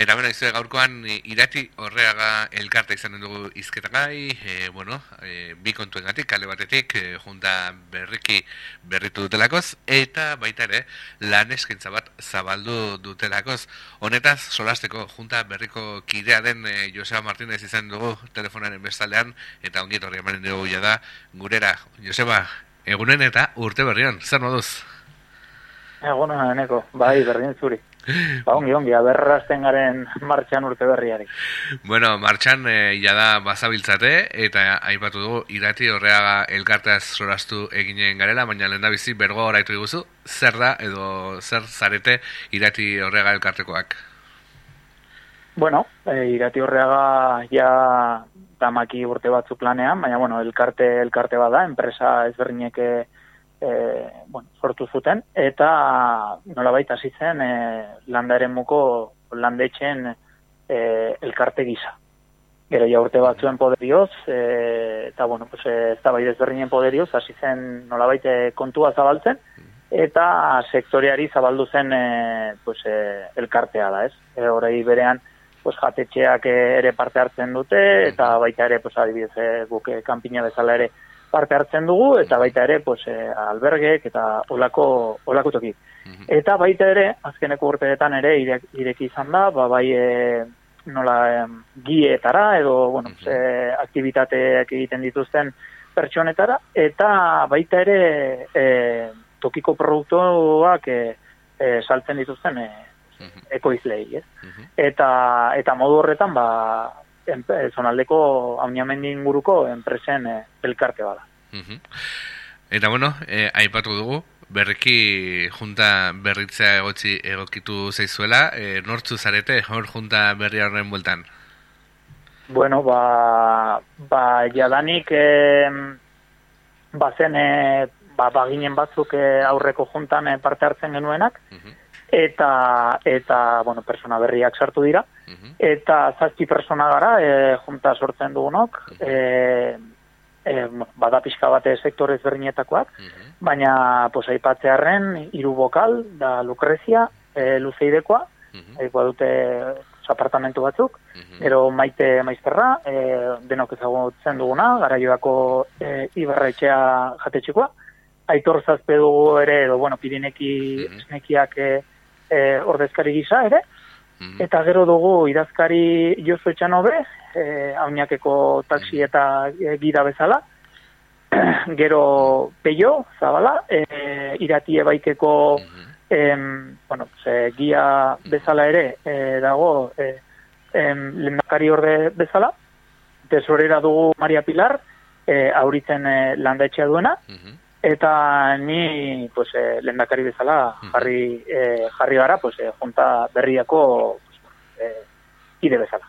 Eta bera, izue gaurkoan irati horreaga elkarta izan dugu izketagai, e, bueno, e, bi kontuen gatik, kale batetik, e, junta berriki berritu dutelakoz, eta baita ere, lan eskintza bat zabaldu dutelakoz. Honetaz, solasteko, junta berriko kidea den e, Joseba Martínez izan dugu telefonaren bestaldean, eta ongiet horri emanen dugu da, gurera, Joseba, egunen eta urte berrian, zer moduz? Egunen, eneko, bai, berdin zuri. Ba, ongi, ongi, aberrazten garen martxan urte berriari. Bueno, martxan e, jada bazabiltzate, eta aipatu dugu, irati horreaga elkarteaz sorastu eginen garela, baina lehen bizi bergo horaitu diguzu, zer da, edo zer zarete irati horreaga elkartekoak? Bueno, e, irati horreaga ja tamaki urte batzuk planean, baina bueno, elkarte, elkarte bada, enpresa ezberdinek e, bueno, sortu zuten, eta nola baita zitzen e, landaren muko landetxen e, elkarte gisa. Gero ja urte batzuen poderioz, e, eta bueno, pues, ez da bai desberdinen poderioz, hasi zen nola baita kontua zabaltzen, eta sektoreari zabaldu zen e, pues, e, elkartea da, ez? E, Horai berean, pues, jatetxeak ere parte hartzen dute, eta baita ere, pues, adibidez, e, guk kanpina bezala ere, parte hartzen dugu eta baita ere pues eh, albergek eta olako olako toki. Mhm. Eta baita ere azkeneko urteetan ere ireki izan da, ba bai e, nola e, gietara edo bueno, mm -hmm. aktivitateak egiten dituzten pertsonetara eta baita ere e, tokiko produktuak e, e, saltzen dituzten e, ekoizlei, ez? Mhm. Eta eta modu horretan ba zonaldeko hauniamendi inguruko enpresen eh, elkarte bada. Eta bueno, eh, aipatu dugu, berriki junta berritzea egotzi egokitu zeizuela, eh, nortzu zarete hor junta berri horren bueltan? Bueno, ba, ba jadanik eh, bazen eh, ba, baginen batzuk eh, aurreko juntan eh, parte hartzen genuenak, eta eta bueno, persona berriak sartu dira. Eta zazpi persona gara e, junta sortzen dugunok. E, e, bada pixka bate sektore ezberdinetakoak. Baina pues aipatzearren hiru bokal da Lucrezia e, Luzeidekoa. Uh dute apartamentu batzuk, gero maite maizterra, e, denok ezagutzen duguna, garaioako e, ibarretxea jatetxikoa, aitor zazpe dugu ere, edo, bueno, pirineki esnekiak e, e, ordezkari gisa ere, mhm. eta gero dugu idazkari Josu Etxanobe, e, hauniakeko taksi eta e, gira bezala, gero peio, zabala, e, irati ebaikeko mm bueno, ze, gia bezala ere e, dago e, em, lendakari orde bezala, tesorera dugu Maria Pilar, e, auritzen e, landaetxea duena, mhm eta ni pues eh, lehendakari bezala jarri eh, jarri gara pues eh, junta berriako pues, eh, ide bezala.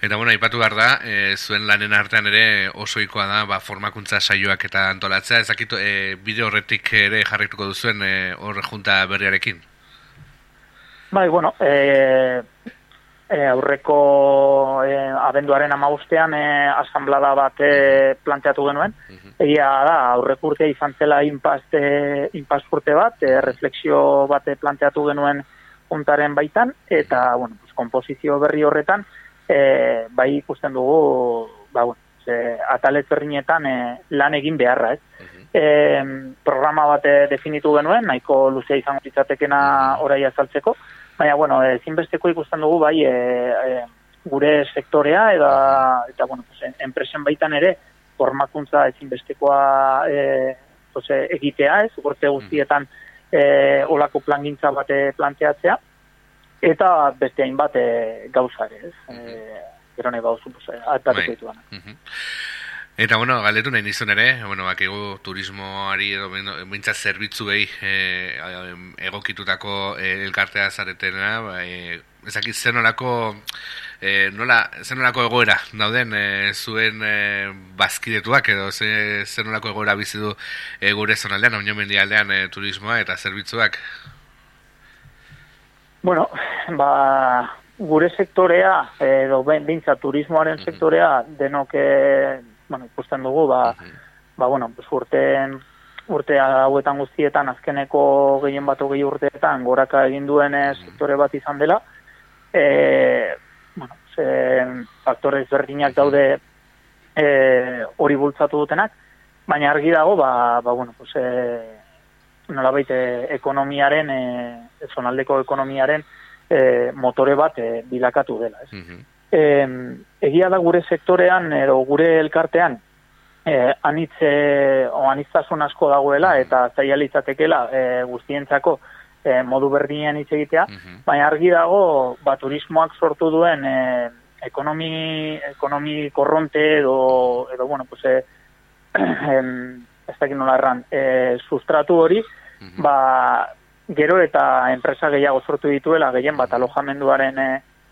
Eta bueno, aipatu behar da, e, zuen lanen artean ere osoikoa da, ba, formakuntza saioak eta antolatzea, ezakitu e, bideo horretik ere jarrituko duzuen e, hor junta berriarekin? Bai, bueno, e, e, aurreko e, abenduaren amagustean e, asamblada bat e, planteatu genuen. Egia da, aurreko urtea izan zela inpazte, inpazkurte bat, e, refleksio bat planteatu genuen juntaren baitan, eta, bueno, pues, kompozizio berri horretan, e, bai ikusten dugu, ba, bueno, ze, atalet berrinetan e, lan egin beharra, ez? E, programa bat definitu genuen, nahiko luzea izango ditzatekena orai azaltzeko, Baina, bueno, ezinbesteko ikusten dugu, bai, e, e, gure sektorea, eta, eta bueno, pues, enpresen baitan ere, formakuntza ezinbestekoa e, pues, egitea, ez, urte guztietan e, olako plangintza bate planteatzea, eta beste hainbat e, gauza ere, ez, e, gero nahi bauzu, pues, atatuko Eta, bueno, galdetu nahi nizun ere, bueno, bakigu turismoari edo bintzat zerbitzu behi e, egokitutako e, elkartea zaretena, ba, e, ezakit zen nolako, e, nola, zen nolako egoera, dauden, e, zuen e, bazkidetuak edo zen nolako egoera bizidu e, gure zonaldean, oinio mendialdean e, turismoa eta zerbitzuak? Bueno, ba, gure sektorea, edo bintzat turismoaren sektorea, denok bueno, ikusten dugu, ba, ba bueno, pues urteen, urte hauetan guztietan azkeneko gehien bat hogei urteetan goraka egin duen sektore bat izan dela, e, bueno, ze, faktore ezberdinak daude e, hori bultzatu dutenak, baina argi dago, ba, ba bueno, pues, e, nola baite ekonomiaren, e, zonaldeko ekonomiaren e, motore bat e, bilakatu dela. Ez? Mm egia da gure sektorean, edo gure elkartean, e, anitze, o anitzasun asko dagoela, eta zaila litzatekela e, guztientzako, e, modu berdinean hitz egitea, mhm. baina argi dago, ba, turismoak sortu duen e, ekonomi, ekonomi korronte edo, edo bueno, pues, e, em, ez dakit nola erran, e, sustratu hori, mhm. ba, gero eta enpresa gehiago sortu dituela, gehien bat alojamenduaren e,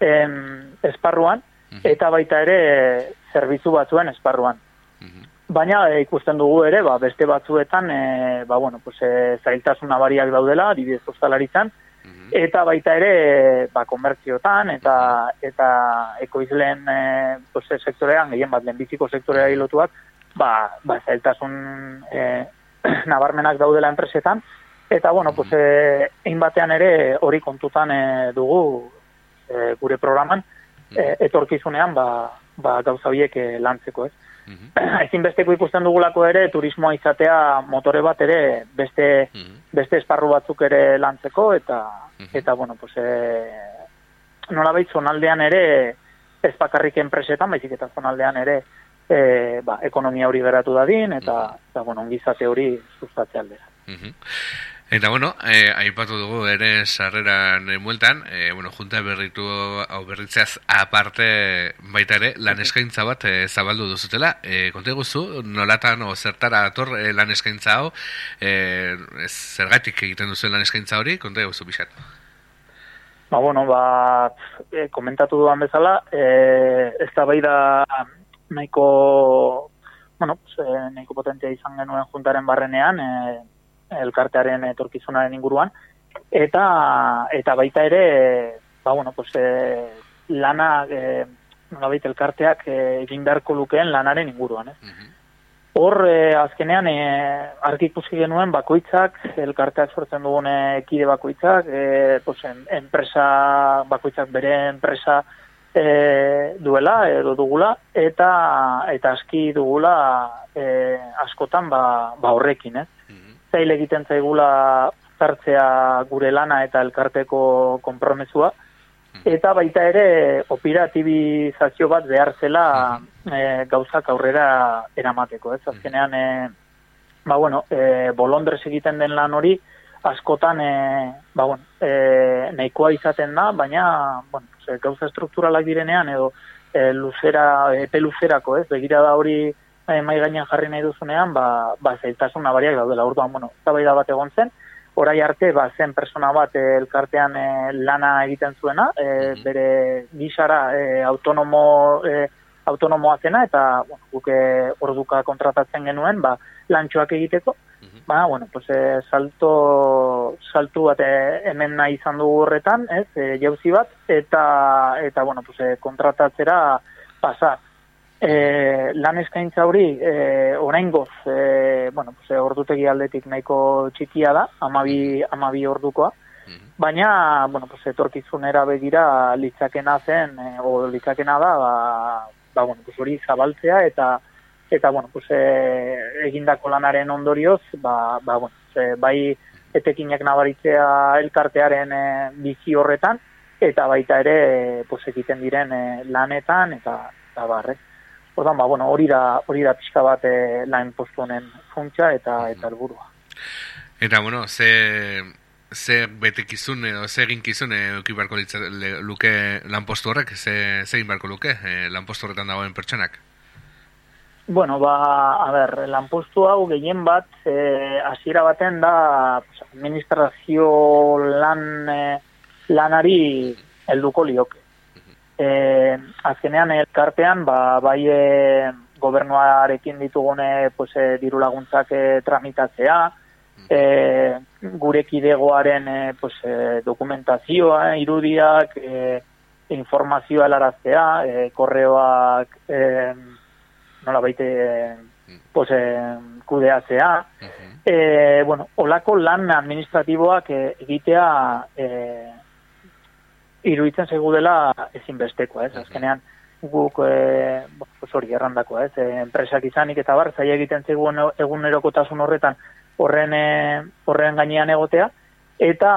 em, esparruan, mhm. eta baita ere zerbitzu batzuen esparruan. Baina e, ikusten dugu ere, ba, beste batzuetan, e, ba, bueno, pues, e, zailtasun abariak daudela, adibidez ostalaritzan, mhm. eta baita ere, ba, konbertziotan, eta, eta ekoizleen e, pues, sektorean, gehien bat, lehenbiziko sektorea hilotuak, ba, ba, zailtasun e, nabarmenak daudela enpresetan, eta, bueno, pues, e, egin batean ere, hori kontutan e, dugu e, gure programan, e, etorkizunean, ba, ba, gauza biek e, lantzeko, ez. -hmm. Ezin besteko ikusten dugulako ere, turismoa izatea motore bat ere, beste, mm beste esparru batzuk ere lantzeko, eta, eta bueno, pues, e, nola baitz, zonaldean ere, ez bakarrik enpresetan, baizik eta zonaldean ere, e, ba, ekonomia hori geratu dadin, eta, eta bueno, ongizate hori sustatzea aldera. Eta bueno, eh, aipatu dugu ere sarreran e, mueltan, eh, bueno, junta berritu hau berritzeaz aparte baita ere lan eskaintza bat eh, zabaldu duzutela. Eh, konte guzu, nolatan o zertara ator eh, lan eskaintza hau, eh, zergatik egiten duzu lan eskaintza hori, konte guzu bisat. Ba, bueno, ba, eh, komentatu duan bezala, eh, ez da bai da nahiko, bueno, eh, nahiko potentia izan genuen juntaren barrenean, eh, elkartearen etorkizunaren inguruan. Eta eta baita ere ba bueno pues e, lana e, nolabait elkarteak e, egin beharko lukeen lanaren inguruan eh. Hor, e, azkenean, e, argi ikusi genuen bakoitzak, elkarteak sortzen dugun ekide bakoitzak, e, pues, enpresa bakoitzak bere enpresa e, duela, edo dugula, eta eta aski dugula e, askotan ba, ba horrekin, eh? Zaile egiten zaigula zartzea gure lana eta elkarteko konpromesua, eta baita ere operatibizazio bat behar zela e, gauzak aurrera eramateko, ez? Hmm. Azkenean, e, ba bueno, e, bolondrez egiten den lan hori, askotan, e, ba bueno, e, nahikoa izaten da, baina, bueno, gauza strukturalak direnean, edo e, luzera, epe luzerako, ez? Begira da hori, e, mai gainean jarri nahi duzunean, ba, ba zailtasun nabariak daudela. Orduan, bueno, da bat egon zen, orai arte, ba, zen persona bat e, elkartean e, lana egiten zuena, e, bere gisara e, autonomo, e, autonomoa zena, eta bueno, guke orduka kontratatzen genuen, ba, lantxoak egiteko, ba, bueno, pues, e, salto, saltu bat hemen nahi izan dugu horretan, ez, e, jauzi bat, eta, eta bueno, pues, e, kontratatzera pasa e, lan eskaintza hori e, oraingoz e, bueno, pues, ordutegi aldetik nahiko txikia da, amabi, amabi ordukoa, mhm. baina, bueno, pues, etorkizunera begira litzakena zen, e, o litzakena da, ba, ba, bueno, pues, hori zabaltzea, eta, eta bueno, pues, e, egindako lanaren ondorioz, ba, ba, bueno, pues, bai etekinak nabaritzea elkartearen e, bizi horretan, eta baita ere, pues, egiten diren e, lanetan, eta, eta barrez. Ordan ba, bueno, hori da, hori da pixka bat e, lan postu honen funtsa eta eta helburua. Eta bueno, ze ze betekizun edo ze eginkizun eduki beharko luke lanpostu horrek, ze, ze egin beharko luke e, lanpostu horretan dagoen pertsonak? Bueno, ba, a ber, lanpostu hau gehien bat, e, hasiera baten da pues, administrazio lan, e, lanari helduko lioke e, azkenean elkartean ba, bai e, gobernuarekin ditugune pues, e, diru laguntzak e, tramitatzea, e, gure kidegoaren e, pues, e, dokumentazioa, irudiak, e, informazioa helaraztea, e, korreoak e, nola baite pues, e, kudeatzea, e, bueno, olako lan administratiboak e, egitea e, iruditzen zegu dela ezinbesteko, ez? Azkenean, guk, e, hori errandako, ez? E, enpresak izanik eta bar, zaila egiten zegu egunerokotasun horretan horren, e, horren gainean egotea, eta,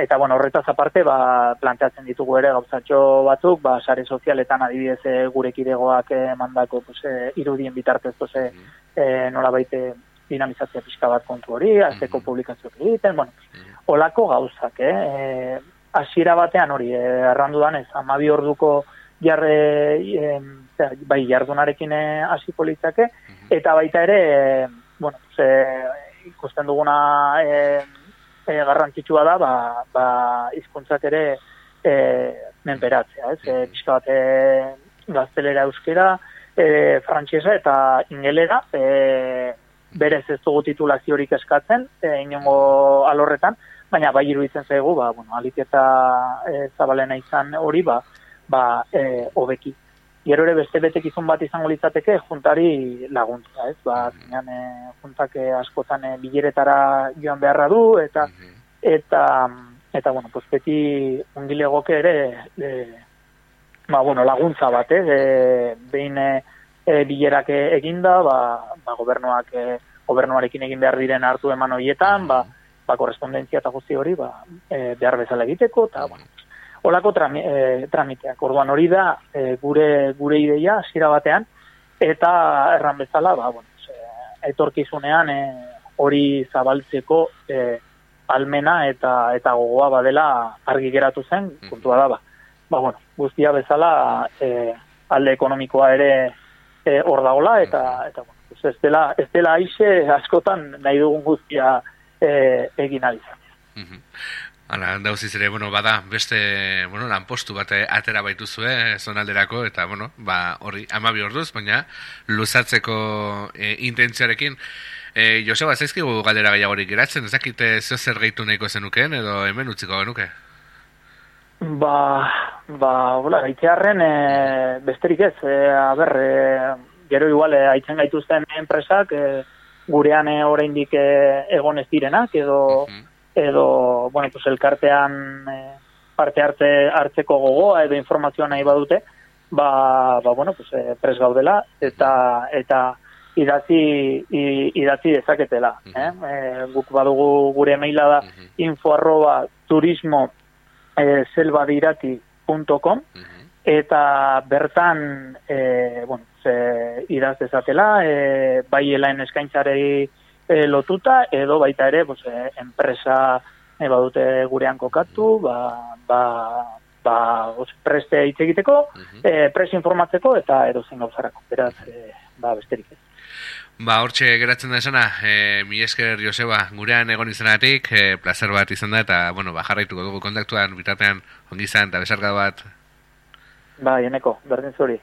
eta bueno, horretaz aparte, ba, planteatzen ditugu ere gauzatxo batzuk, ba, sare sozialetan adibidez e, gure kidegoak e, mandako pues, e, irudien bitartez, pues, e, nola baite dinamizazia pixka bat kontu hori, azteko publikazioak egiten, bueno, olako gauzak, eh? E, hasiera batean hori eh, errandu danez, amabi orduko jarre, e, bai jardunarekin eh, hasi politzake, eta baita ere, e, bueno, ze, ikusten duguna e, e, garrantzitsua da, ba, ba izkuntzak ere e, menperatzea, ez? E, Bizka bat, e, gaztelera euskera, e, frantxesa eta ingelera, e, berez ez dugu titulaziorik eskatzen, e, inongo alorretan, baina bai iruditzen zaigu, ba, bueno, alik eta e, zabalena izan hori, ba, ba, e, obeki. Gero ere beste betekizun bat izango litzateke juntari laguntza, ez? Ba, zinean, e, juntak askotan e, bileretara joan beharra du, eta, eta, eta, bueno, pues beti ungilegoke ere, e, ba, bueno, laguntza bat, eh? E, behin e, bilerak eginda, ba, ba, gobernuak, e, gobernuarekin egin behar diren hartu eman horietan, ba, ba, korrespondentzia eta guzti hori ba, e, behar bezala egiteko, eta, bueno, olako trami, e, tramiteak. Orduan hori da e, gure gure ideia hasiera batean, eta erran bezala, ba, bueno, e, etorkizunean e, hori zabaltzeko e, almena eta eta gogoa badela argi geratu zen, puntua da, ba. Ba, bueno, guztia bezala e, alde ekonomikoa ere e, hor dagoela, eta, eta bueno, ez dela, ez dela aixe askotan nahi dugun guztia e, egin alizan. Hala, dauziz ere, bueno, bada, beste, bueno, lanpostu bat atera baitu zuen, zonalderako, eta, bueno, ba, horri, amabi orduz, baina, luzatzeko e, intentzioarekin, e, Joseba, zaizkigu galdera gehiagorik geratzen, ez dakite zeo zer gehitu nahiko zenuken, edo hemen utziko genuke? Ba, ba, hola, gaitzearen, e, besterik ez, e, a ber, e, gero igual, e, aitzen gaituzten enpresak, e, gurean e, oraindik e, egon ez direnak edo edo bueno pues elkartean e, parte hartze hartzeko gogoa edo informazioa nahi badute ba, ba bueno pues e, pres gaudela eta eta idatzi idatzi dezaketela eh? e, guk badugu gure maila da info@turismo e, selvadirati.com eta bertan e, bueno, ze, idaz dezatela, e, bai elaen eskaintzarei e, lotuta, edo baita ere pues, e, enpresa e, badute gurean kokatu, ba, ba, ba, os, preste hitz egiteko, e, presi informatzeko eta edo zen gauzarako, beraz, e, ba, besterik ez. Ba, hortxe geratzen da esana, e, mi esker Joseba, gurean egon izanatik, e, placer bat izan da, eta, bueno, ba, jarraituko dugu kontaktuan, bitartean, ongizan, eta besarka bat, Ba, eneko, berdin zuri.